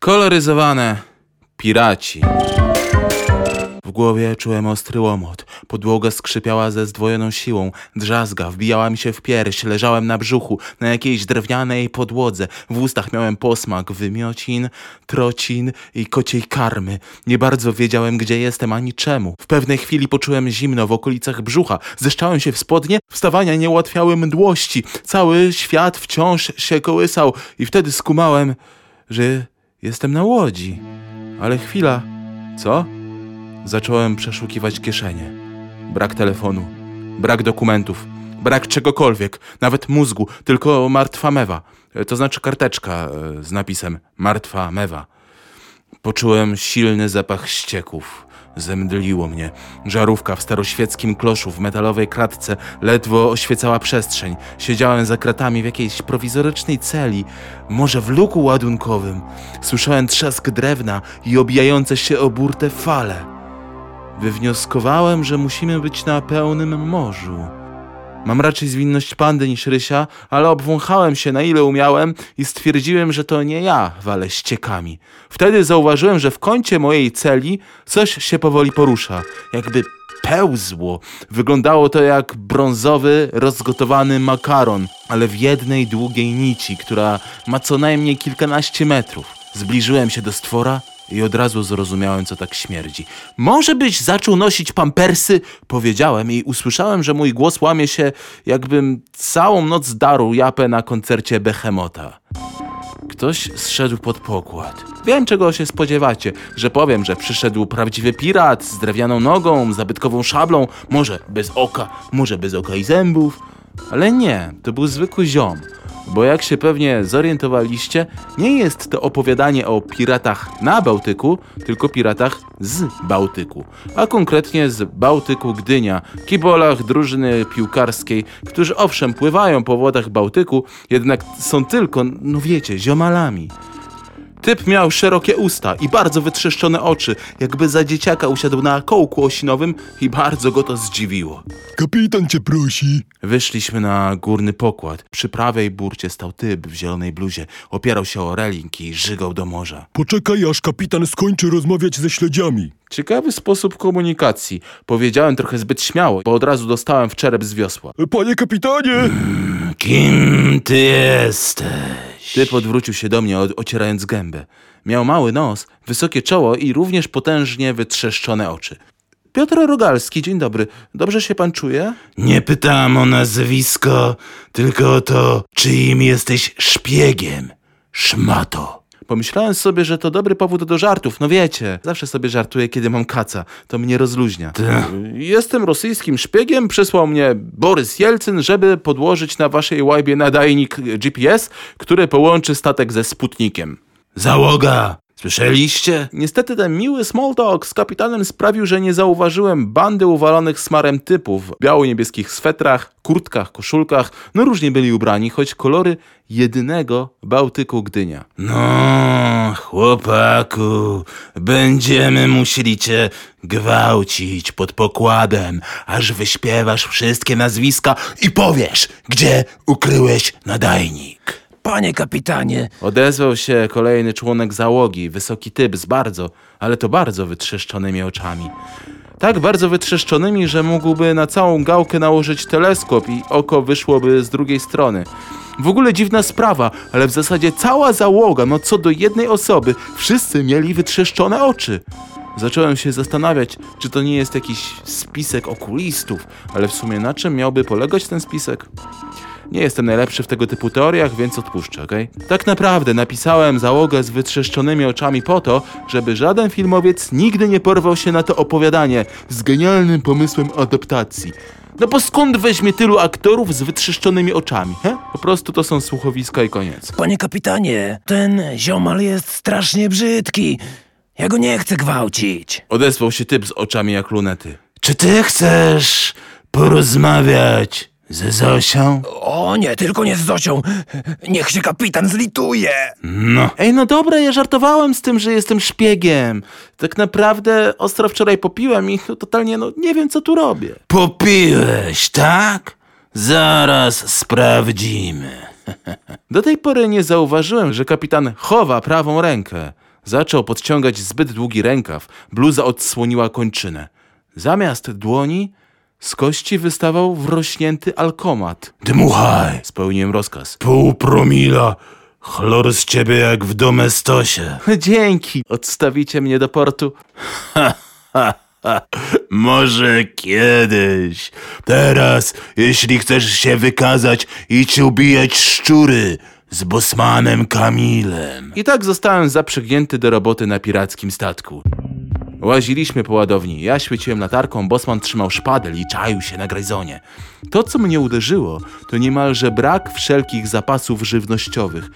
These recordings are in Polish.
Koloryzowane piraci. W głowie czułem ostry łomot. Podłoga skrzypiała ze zdwojoną siłą. Drzazga wbijała mi się w pierś. Leżałem na brzuchu, na jakiejś drewnianej podłodze. W ustach miałem posmak wymiocin, trocin i kociej karmy. Nie bardzo wiedziałem, gdzie jestem ani czemu. W pewnej chwili poczułem zimno w okolicach brzucha. Zeszczałem się w spodnie. Wstawania nie ułatwiały mdłości. Cały świat wciąż się kołysał i wtedy skumałem, że jestem na łodzi. Ale chwila. Co? Zacząłem przeszukiwać kieszenie. Brak telefonu, brak dokumentów, brak czegokolwiek, nawet mózgu, tylko martwa mewa. E, To znaczy karteczka e, z napisem Martwa mewa. Poczułem silny zapach ścieków. Zemdliło mnie. Żarówka w staroświeckim kloszu w metalowej kratce ledwo oświecała przestrzeń. Siedziałem za kratami w jakiejś prowizorycznej celi, może w luku ładunkowym. Słyszałem trzask drewna i obijające się o burtę fale. Wywnioskowałem, że musimy być na pełnym morzu. Mam raczej zwinność pandy niż rysia, ale obwąchałem się na ile umiałem i stwierdziłem, że to nie ja walę ściekami. Wtedy zauważyłem, że w kącie mojej celi coś się powoli porusza, jakby pełzło. Wyglądało to jak brązowy, rozgotowany makaron, ale w jednej długiej nici, która ma co najmniej kilkanaście metrów. Zbliżyłem się do stwora i od razu zrozumiałem, co tak śmierdzi. Może byś zaczął nosić pampersy? Powiedziałem i usłyszałem, że mój głos łamie się, jakbym całą noc darł japę na koncercie Behemota. Ktoś zszedł pod pokład. Wiem, czego się spodziewacie, że powiem, że przyszedł prawdziwy pirat z drewnianą nogą, zabytkową szablą, może bez oka, może bez oka i zębów. Ale nie, to był zwykły ziom. Bo jak się pewnie zorientowaliście, nie jest to opowiadanie o piratach na Bałtyku, tylko piratach z Bałtyku. A konkretnie z Bałtyku Gdynia, kibolach drużyny piłkarskiej, którzy owszem pływają po wodach Bałtyku, jednak są tylko, no wiecie, ziomalami. Typ miał szerokie usta i bardzo wytrzeszczone oczy, jakby za dzieciaka usiadł na kołku osinowym i bardzo go to zdziwiło. Kapitan cię prosi. Wyszliśmy na górny pokład. Przy prawej burcie stał typ w zielonej bluzie. Opierał się o reling i żygał do morza. Poczekaj, aż kapitan skończy rozmawiać ze śledziami. Ciekawy sposób komunikacji. Powiedziałem trochę zbyt śmiało, bo od razu dostałem w czerep z wiosła. Panie kapitanie! Kim ty jesteś? Typ odwrócił się do mnie, ocierając gębę. Miał mały nos, wysokie czoło i również potężnie wytrzeszczone oczy. Piotr Rogalski, dzień dobry. Dobrze się pan czuje? Nie pytałem o nazwisko, tylko o to, czyim jesteś szpiegiem. Szmato. Pomyślałem sobie, że to dobry powód do żartów. No wiecie, zawsze sobie żartuję, kiedy mam kaca. To mnie rozluźnia. Jestem rosyjskim szpiegiem. Przysłał mnie Borys Jelcyn, żeby podłożyć na waszej łajbie nadajnik GPS, który połączy statek ze Sputnikiem. Załoga! Słyszeliście? Niestety ten miły small talk z kapitanem sprawił, że nie zauważyłem bandy uwalonych smarem typów w biało-niebieskich swetrach, kurtkach, koszulkach. No różnie byli ubrani, choć kolory jedynego Bałtyku Gdynia. No, chłopaku, będziemy musieli cię gwałcić pod pokładem, aż wyśpiewasz wszystkie nazwiska i powiesz, gdzie ukryłeś nadajnik. Panie kapitanie, Odezwał się kolejny członek załogi, wysoki typ z bardzo, ale to bardzo wytrzeszczonymi oczami. Tak bardzo wytrzeszczonymi, że mógłby na całą gałkę nałożyć teleskop i oko wyszłoby z drugiej strony. W ogóle dziwna sprawa, ale w zasadzie cała załoga, no co do jednej osoby, wszyscy mieli wytrzeszczone oczy. Zacząłem się zastanawiać, czy to nie jest jakiś spisek okulistów, ale w sumie na czym miałby polegać ten spisek? Nie jestem najlepszy w tego typu teoriach, więc odpuszczę, okej? Tak naprawdę napisałem załogę z wytrzeszczonymi oczami po to, żeby żaden filmowiec nigdy nie porwał się na to opowiadanie z genialnym pomysłem adaptacji. No bo skąd weźmie tylu aktorów z wytrzeszczonymi oczami, he? Po prostu to są słuchowiska i koniec. panie kapitanie, ten ziomal jest strasznie brzydki. Ja go nie chcę gwałcić. Odezwał się typ z oczami jak lunety. Czy ty chcesz porozmawiać ze Zosią? O nie, tylko nie z Zosią. Niech się kapitan zlituje. No, Ej, no dobra, ja żartowałem z tym, że jestem szpiegiem. Tak naprawdę ostro wczoraj popiłem i no, totalnie no nie wiem, co tu robię. popiłeś, tak? Zaraz sprawdzimy. Do tej pory nie zauważyłem, że kapitan chowa prawą rękę. Zaczął podciągać zbyt długi rękaw, bluza odsłoniła kończynę. Zamiast dłoni z kości wystawał wrośnięty alkomat. Dmuchaj! Spełniłem rozkaz. Pół promila. Chlor z ciebie jak w domestosie. Dzięki! Odstawicie mnie do portu? Może kiedyś. Teraz, jeśli chcesz się wykazać, idź ubijać szczury z bosmanem Kamilem. I tak zostałem zaprzygnięty do roboty na pirackim statku. Łaziliśmy po ładowni. Ja świeciłem latarką, Bosman trzymał szpadel i czaił się na grajzonie. To, co mnie uderzyło, to niemalże brak wszelkich zapasów żywnościowych.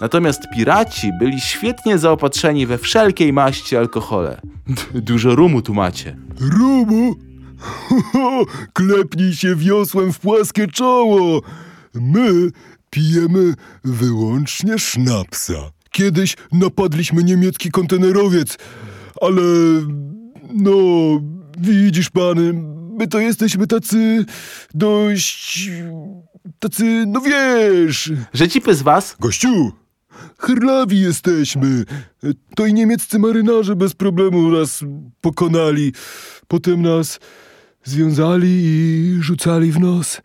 Natomiast piraci byli świetnie zaopatrzeni we wszelkiej maści alkohole. Dużo rumu tu macie. Rumu? Klepnij się wiosłem w płaskie czoło. My pijemy wyłącznie sznapsa. Kiedyś napadliśmy niemiecki kontenerowiec, ale no, widzisz pan, my to jesteśmy tacy dość... tacy, no wiesz... Że cipy z was? Gościu, chrlawi jesteśmy. To i niemieccy marynarze bez problemu nas pokonali. Potem nas związali i rzucali w nos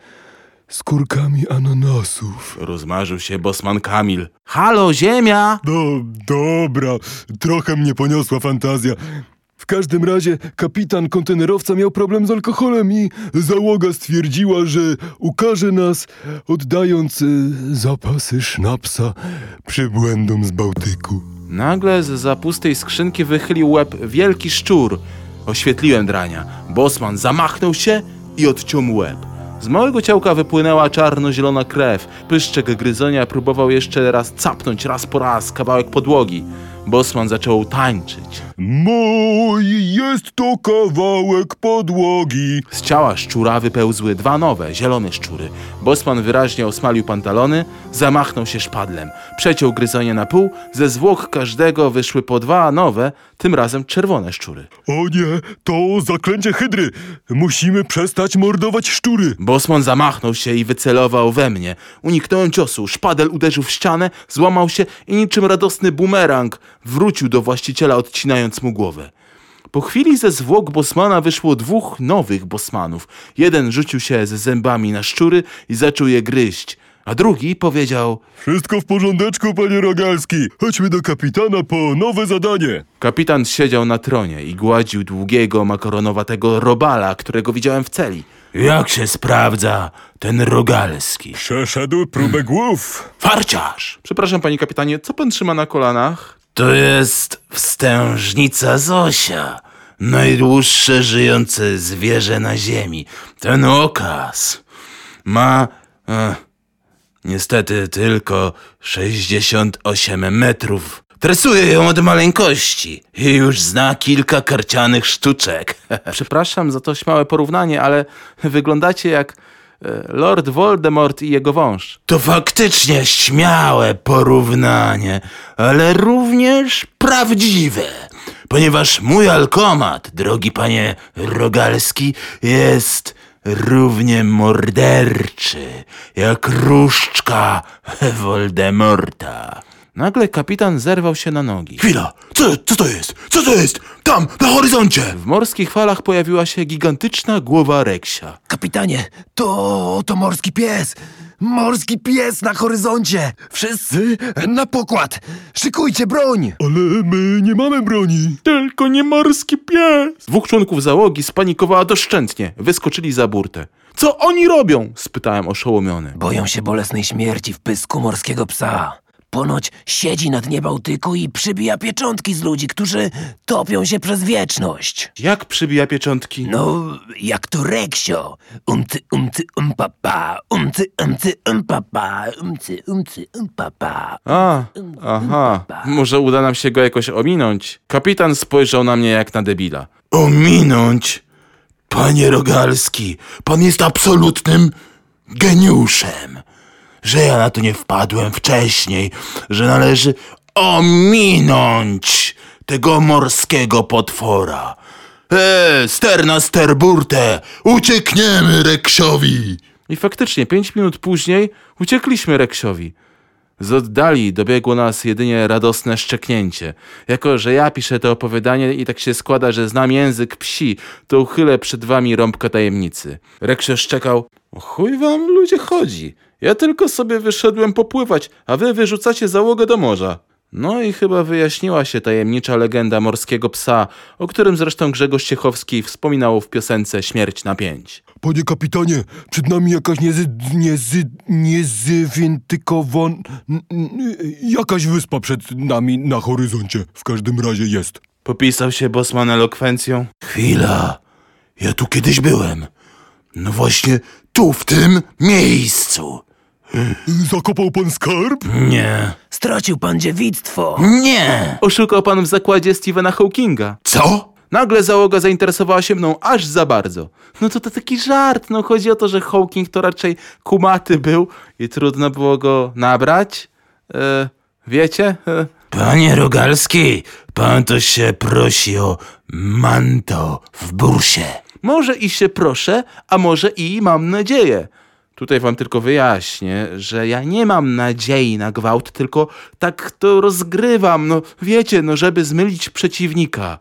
skórkami ananasów. Rozmarzył się Bosman Kamil. Halo, ziemia! No dobra, trochę mnie poniosła fantazja. W każdym razie kapitan kontenerowca miał problem z alkoholem i załoga stwierdziła, że ukaże nas, oddając y, zapasy sznapsa przybłędom z Bałtyku. Nagle z zapustej skrzynki wychylił łeb wielki szczur. Oświetliłem drania. Bosman zamachnął się i odciął łeb. Z małego ciałka wypłynęła czarno-zielona krew. Pyszczek gryzonia próbował jeszcze raz capnąć raz po raz kawałek podłogi. Bosman zaczął tańczyć. Mój jest to kawałek podłogi. Z ciała szczura wypełzły dwa nowe, zielone szczury. Bosman wyraźnie osmalił pantalony, zamachnął się szpadlem. Przeciął gryzonie na pół, ze zwłok każdego wyszły po dwa nowe, tym razem czerwone szczury. O nie, to zaklęcie hydry. Musimy przestać mordować szczury. Bosman zamachnął się i wycelował we mnie. Uniknąłem ciosu, szpadel uderzył w ścianę, złamał się i niczym radosny bumerang wrócił do właściciela, odcinając mu głowę. Po chwili ze zwłok Bosmana wyszło dwóch nowych Bosmanów. Jeden rzucił się ze zębami na szczury i zaczął je gryźć, a drugi powiedział... Wszystko w porządeczku, panie Rogalski. Chodźmy do kapitana po nowe zadanie. Kapitan siedział na tronie i gładził długiego, makaronowatego robala, którego widziałem w celi. Jak się sprawdza ten rogalski? Przeszedł próbę głów. Farciarz! Przepraszam, panie kapitanie, co pan trzyma na kolanach? To jest wstężnica Zosia. Najdłuższe żyjące zwierzę na ziemi. Ten okaz ma e, niestety tylko 68 metrów. Tresuję ją od maleńkości i już zna kilka karcianych sztuczek. Przepraszam za to śmiałe porównanie, ale wyglądacie jak Lord Voldemort i jego wąż. To faktycznie śmiałe porównanie, ale również prawdziwe, ponieważ mój alkomat, drogi panie Rogalski, jest równie morderczy jak różdżka Voldemorta. Nagle kapitan zerwał się na nogi. Chwila, co, co to jest? Co to jest? Tam, na horyzoncie! W morskich falach pojawiła się gigantyczna głowa Reksia. Kapitanie, to, to morski pies. Morski pies na horyzoncie. Wszyscy na pokład. Szykujcie broń. Ale my nie mamy broni. Tylko nie morski pies! Dwóch członków załogi spanikowała doszczętnie. Wyskoczyli za burtę. Co oni robią? spytałem oszołomiony. Boją się bolesnej śmierci w pysku morskiego psa. Ponoć siedzi na dnie Bałtyku i przybija pieczątki z ludzi, którzy topią się przez wieczność. Jak przybija pieczątki? No, jak to Reksio. Umcy, umcy, umpapa, umcy, umcy, umpapa, umcy, umcy, umpapa. A, aha. Może uda nam się go jakoś ominąć. Kapitan spojrzał na mnie jak na debila. Ominąć? Panie Rogalski, pan jest absolutnym geniuszem. Że ja na to nie wpadłem wcześniej, że należy ominąć tego morskiego potwora. E, ster na sterburtę, uciekniemy Reksiowi. I faktycznie, pięć minut później uciekliśmy Reksiowi. Z oddali dobiegło nas jedynie radosne szczeknięcie. Jako, że ja piszę to opowiadanie i tak się składa, że znam język psi, to uchylę przed wami rąbka tajemnicy. Reksio szczekał, chuj wam ludzie chodzi. Ja tylko sobie wyszedłem popływać, a wy wyrzucacie załogę do morza. No i chyba wyjaśniła się tajemnicza legenda morskiego psa, o którym zresztą Grzegorz Ciechowski wspominał w piosence Śmierć na pięć. Panie kapitanie, przed nami jakaś niezy... niezy... niezidentykowana... Jakaś wyspa przed nami na horyzoncie. W każdym razie jest. Popisał się Bosman elokwencją. Chwila, ja tu kiedyś byłem. No właśnie tu, w tym miejscu. Zakopał pan skarb? Nie, Stracił pan dziewictwo. nie. Oszukał pan w zakładzie Stephena Hawkinga. Co? Nagle załoga zainteresowała się mną aż za bardzo. No to to taki żart, no chodzi o to, że Hawking to raczej kumaty był i trudno było go nabrać. E, wiecie? E, Panie Rogalski, pan to się prosi o manto w bursie. może i się proszę, a może i mam nadzieję. Tutaj wam tylko wyjaśnię, że ja nie mam nadziei na gwałt, tylko tak to rozgrywam, no wiecie, no żeby zmylić przeciwnika.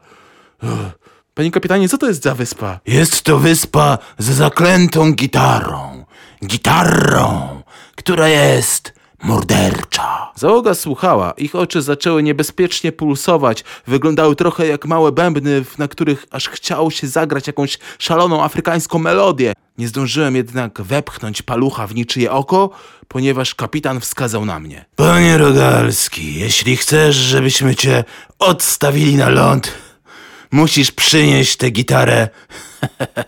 Panie kapitanie, co to jest za wyspa? Jest to wyspa z zaklętą gitarą. Gitarą, która jest mordercza. Załoga słuchała, ich oczy zaczęły niebezpiecznie pulsować, wyglądały trochę jak małe bębny, na których aż chciało się zagrać jakąś szaloną afrykańską melodię. Nie zdążyłem jednak wepchnąć palucha w niczyje oko, ponieważ kapitan wskazał na mnie. Panie Rogalski, jeśli chcesz, żebyśmy cię odstawili na ląd, musisz przynieść tę gitarę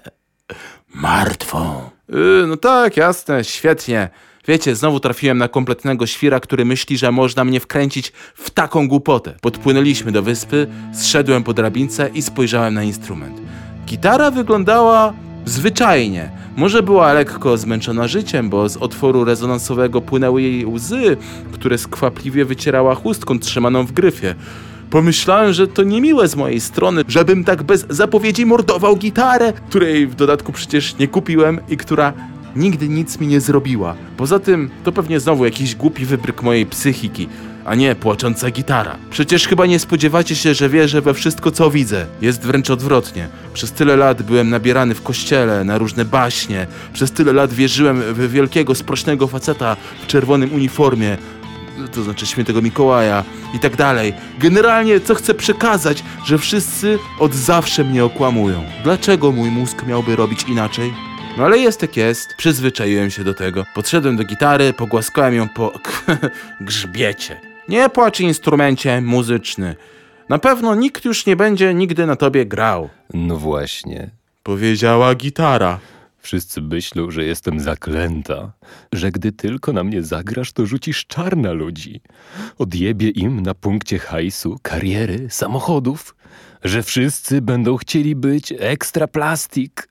martwą. Yy, no tak, jasne, świetnie. Wiecie, znowu trafiłem na kompletnego świra, który myśli, że można mnie wkręcić w taką głupotę. Podpłynęliśmy do wyspy, zszedłem po drabince i spojrzałem na instrument. Gitara wyglądała zwyczajnie. Może była lekko zmęczona życiem, bo z otworu rezonansowego płynęły jej łzy, które skwapliwie wycierała chustką trzymaną w gryfie. Pomyślałem, że to niemiłe z mojej strony, żebym tak bez zapowiedzi mordował gitarę, której w dodatku przecież nie kupiłem i która nigdy nic mi nie zrobiła. Poza tym to pewnie znowu jakiś głupi wybryk mojej psychiki, a nie płacząca gitara. Przecież chyba nie spodziewacie się, że wierzę we wszystko, co widzę. Jest wręcz odwrotnie. Przez tyle lat byłem nabierany w kościele na różne baśnie. Przez tyle lat wierzyłem w wielkiego, sprośnego faceta w czerwonym uniformie, to znaczy świętego Mikołaja i tak dalej. Generalnie co chcę przekazać, że wszyscy od zawsze mnie okłamują. Dlaczego mój mózg miałby robić inaczej? No ale jest jak jest, przyzwyczaiłem się do tego. Podszedłem do gitary, pogłaskałem ją po grzbiecie. Nie płacz instrumencie muzyczny. Na pewno nikt już nie będzie nigdy na tobie grał. No właśnie. Powiedziała gitara. Wszyscy myślą, że jestem zaklęta, że gdy tylko na mnie zagrasz, to rzucisz czar na ludzi. Odjebie im na punkcie hajsu, kariery, samochodów, że wszyscy będą chcieli być ekstra plastik.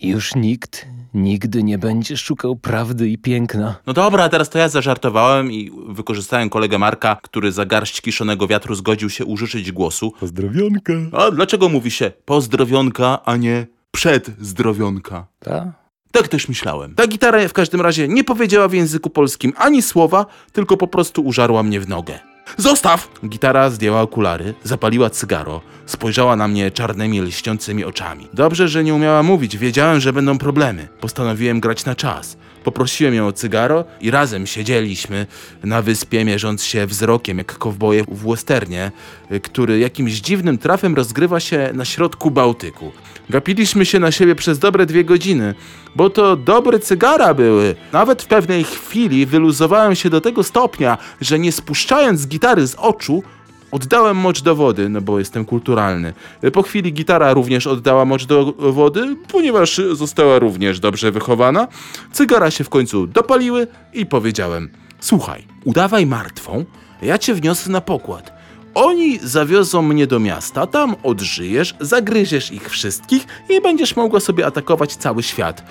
Już nikt nigdy nie będzie szukał prawdy i piękna. No dobra, teraz to ja zażartowałem i wykorzystałem kolegę Marka, który za garść kiszonego wiatru zgodził się użyczyć głosu. Pozdrowionka. A dlaczego mówi się pozdrowionka, a nie przedzdrowionka? Ta? Tak też myślałem. Ta gitara w każdym razie nie powiedziała w języku polskim ani słowa, tylko po prostu użarła mnie w nogę. Zostaw! Gitara zdjęła okulary, zapaliła cygaro, spojrzała na mnie czarnymi, lśniącymi oczami. Dobrze, że nie umiała mówić, wiedziałem, że będą problemy. Postanowiłem grać na czas. Poprosiłem ją o cygaro i razem siedzieliśmy na wyspie, mierząc się wzrokiem jak kowboje w westernie, który jakimś dziwnym trafem rozgrywa się na środku Bałtyku. Gapiliśmy się na siebie przez dobre dwie godziny, bo to dobre cygara były. Nawet w pewnej chwili wyluzowałem się do tego stopnia, że nie spuszczając gitary z oczu, Oddałem mocz do wody, no bo jestem kulturalny. Po chwili gitara również oddała mocz do wody, ponieważ została również dobrze wychowana. Cygara się w końcu dopaliły i powiedziałem: Słuchaj, udawaj martwą, ja cię wniosę na pokład. Oni zawiozą mnie do miasta, tam odżyjesz, zagryziesz ich wszystkich i będziesz mogła sobie atakować cały świat.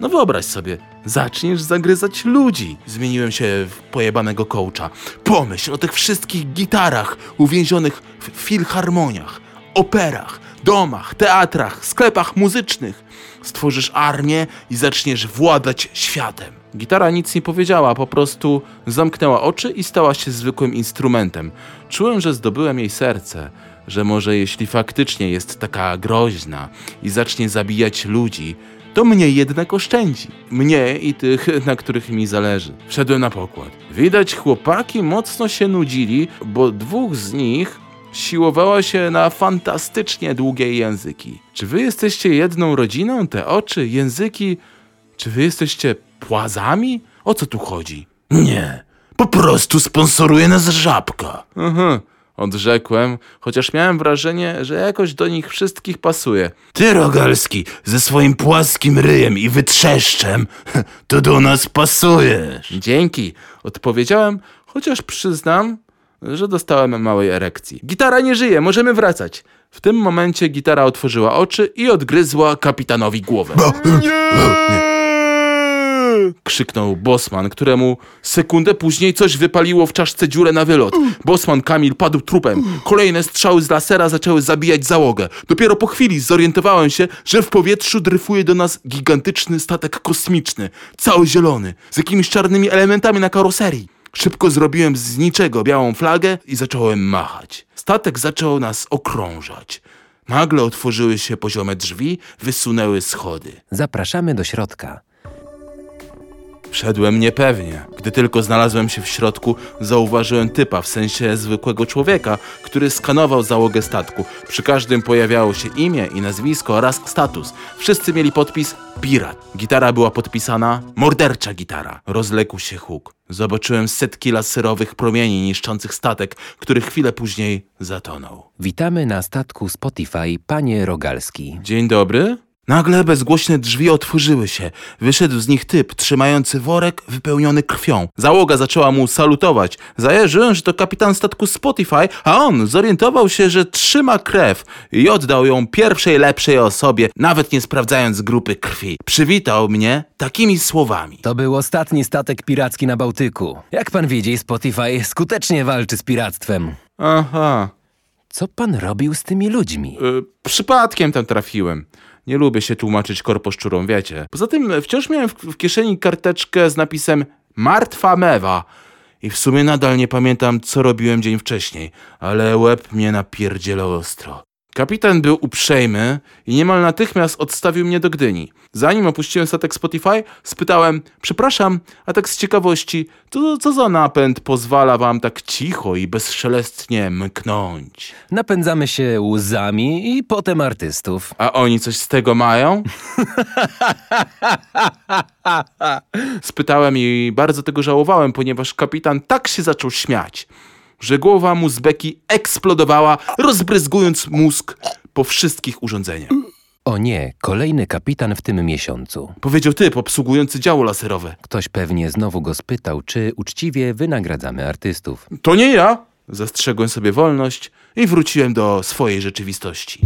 No wyobraź sobie, zaczniesz zagryzać ludzi. Zmieniłem się w pojebanego coacha. Pomyśl o tych wszystkich gitarach uwięzionych w filharmoniach, operach, domach, teatrach, sklepach muzycznych. Stworzysz armię i zaczniesz władać światem. Gitara nic nie powiedziała, po prostu zamknęła oczy i stała się zwykłym instrumentem. Czułem, że zdobyłem jej serce, że może jeśli faktycznie jest taka groźna i zacznie zabijać ludzi, to mnie jednak oszczędzi. Mnie i tych, na których mi zależy. Wszedłem na pokład. Widać, chłopaki mocno się nudzili, bo dwóch z nich siłowała się na fantastycznie długie języki. Czy wy jesteście jedną rodziną? Te oczy, języki. Czy wy jesteście płazami? O co tu chodzi? Nie, po prostu sponsoruje nas żabka. Aha, odrzekłem, chociaż miałem wrażenie, że jakoś do nich wszystkich pasuje. Ty, Rogalski, ze swoim płaskim ryjem i wytrzeszczem, to do nas pasujesz. Dzięki, odpowiedziałem, chociaż przyznam, że dostałem małej erekcji. Gitara nie żyje, możemy wracać. W tym momencie gitara otworzyła oczy i odgryzła kapitanowi głowę. Krzyknął Bosman, któremu sekundę później coś wypaliło w czaszce dziurę na wylot. Bosman Kamil padł trupem. Kolejne strzały z lasera zaczęły zabijać załogę. Dopiero po chwili zorientowałem się, że w powietrzu dryfuje do nas gigantyczny statek kosmiczny, cały zielony, z jakimiś czarnymi elementami na karoserii. Szybko zrobiłem z niczego białą flagę i zacząłem machać. Statek zaczął nas okrążać. Nagle otworzyły się poziome drzwi, wysunęły schody. Zapraszamy do środka. Wszedłem niepewnie. Gdy tylko znalazłem się w środku, zauważyłem typa, w sensie zwykłego człowieka, który skanował załogę statku. Przy każdym pojawiało się imię i nazwisko oraz status. Wszyscy mieli podpis pirat. Gitara była podpisana mordercza gitara. Rozległ się huk. Zobaczyłem setki laserowych promieni niszczących statek, który chwilę później zatonął. Witamy na statku Spotify, panie Rogalski. Dzień dobry. Nagle bezgłośne drzwi otworzyły się. Wyszedł z nich typ, trzymający worek wypełniony krwią. Załoga zaczęła mu salutować. Zajarzyłem, że to kapitan statku Spotify, a on zorientował się, że trzyma krew i oddał ją pierwszej lepszej osobie, nawet nie sprawdzając grupy krwi. Przywitał mnie takimi słowami. To był ostatni statek piracki na Bałtyku. Jak pan widzi, Spotify skutecznie walczy z piractwem. Aha, Co pan robił z tymi ludźmi? y, przypadkiem tam trafiłem. Nie lubię się tłumaczyć korposzczurom, wiecie. Poza tym wciąż miałem w, w kieszeni karteczkę z napisem Martwa mewa. I w sumie nadal nie pamiętam, co robiłem dzień wcześniej, ale łeb mnie napierdzielał ostro. Kapitan był uprzejmy i niemal natychmiast odstawił mnie do Gdyni. Zanim opuściłem statek Spotify, spytałem, przepraszam, a tak z ciekawości, to co za napęd pozwala wam tak cicho i bezszelestnie mknąć? Napędzamy się łzami i potem artystów. A oni coś z tego mają? Spytałem i bardzo tego żałowałem, ponieważ kapitan tak się zaczął śmiać, że głowa mu z beki eksplodowała, rozbryzgując mózg po wszystkich urządzeniach. O nie, kolejny kapitan w tym miesiącu. Powiedział typ obsługujący działo laserowe. Ktoś pewnie znowu go spytał, czy uczciwie wynagradzamy artystów. To nie ja! Zastrzegłem sobie wolność i wróciłem do swojej rzeczywistości.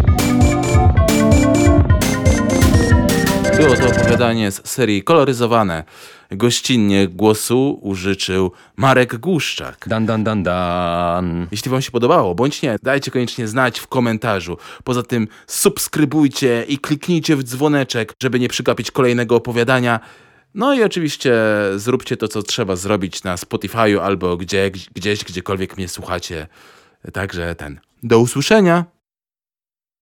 Było to opowiadanie z serii Koloryzowane. Gościnnie głosu użyczył Marek Głuszczak. Dan, dan, dan, dan. Jeśli Wam się podobało, bądź nie, dajcie koniecznie znać w komentarzu. Poza tym subskrybujcie i kliknijcie w dzwoneczek, żeby nie przegapić kolejnego opowiadania. No i oczywiście zróbcie to, co trzeba zrobić na Spotify'u albo gdzie, gdzieś, gdziekolwiek mnie słuchacie. Także ten. Do usłyszenia!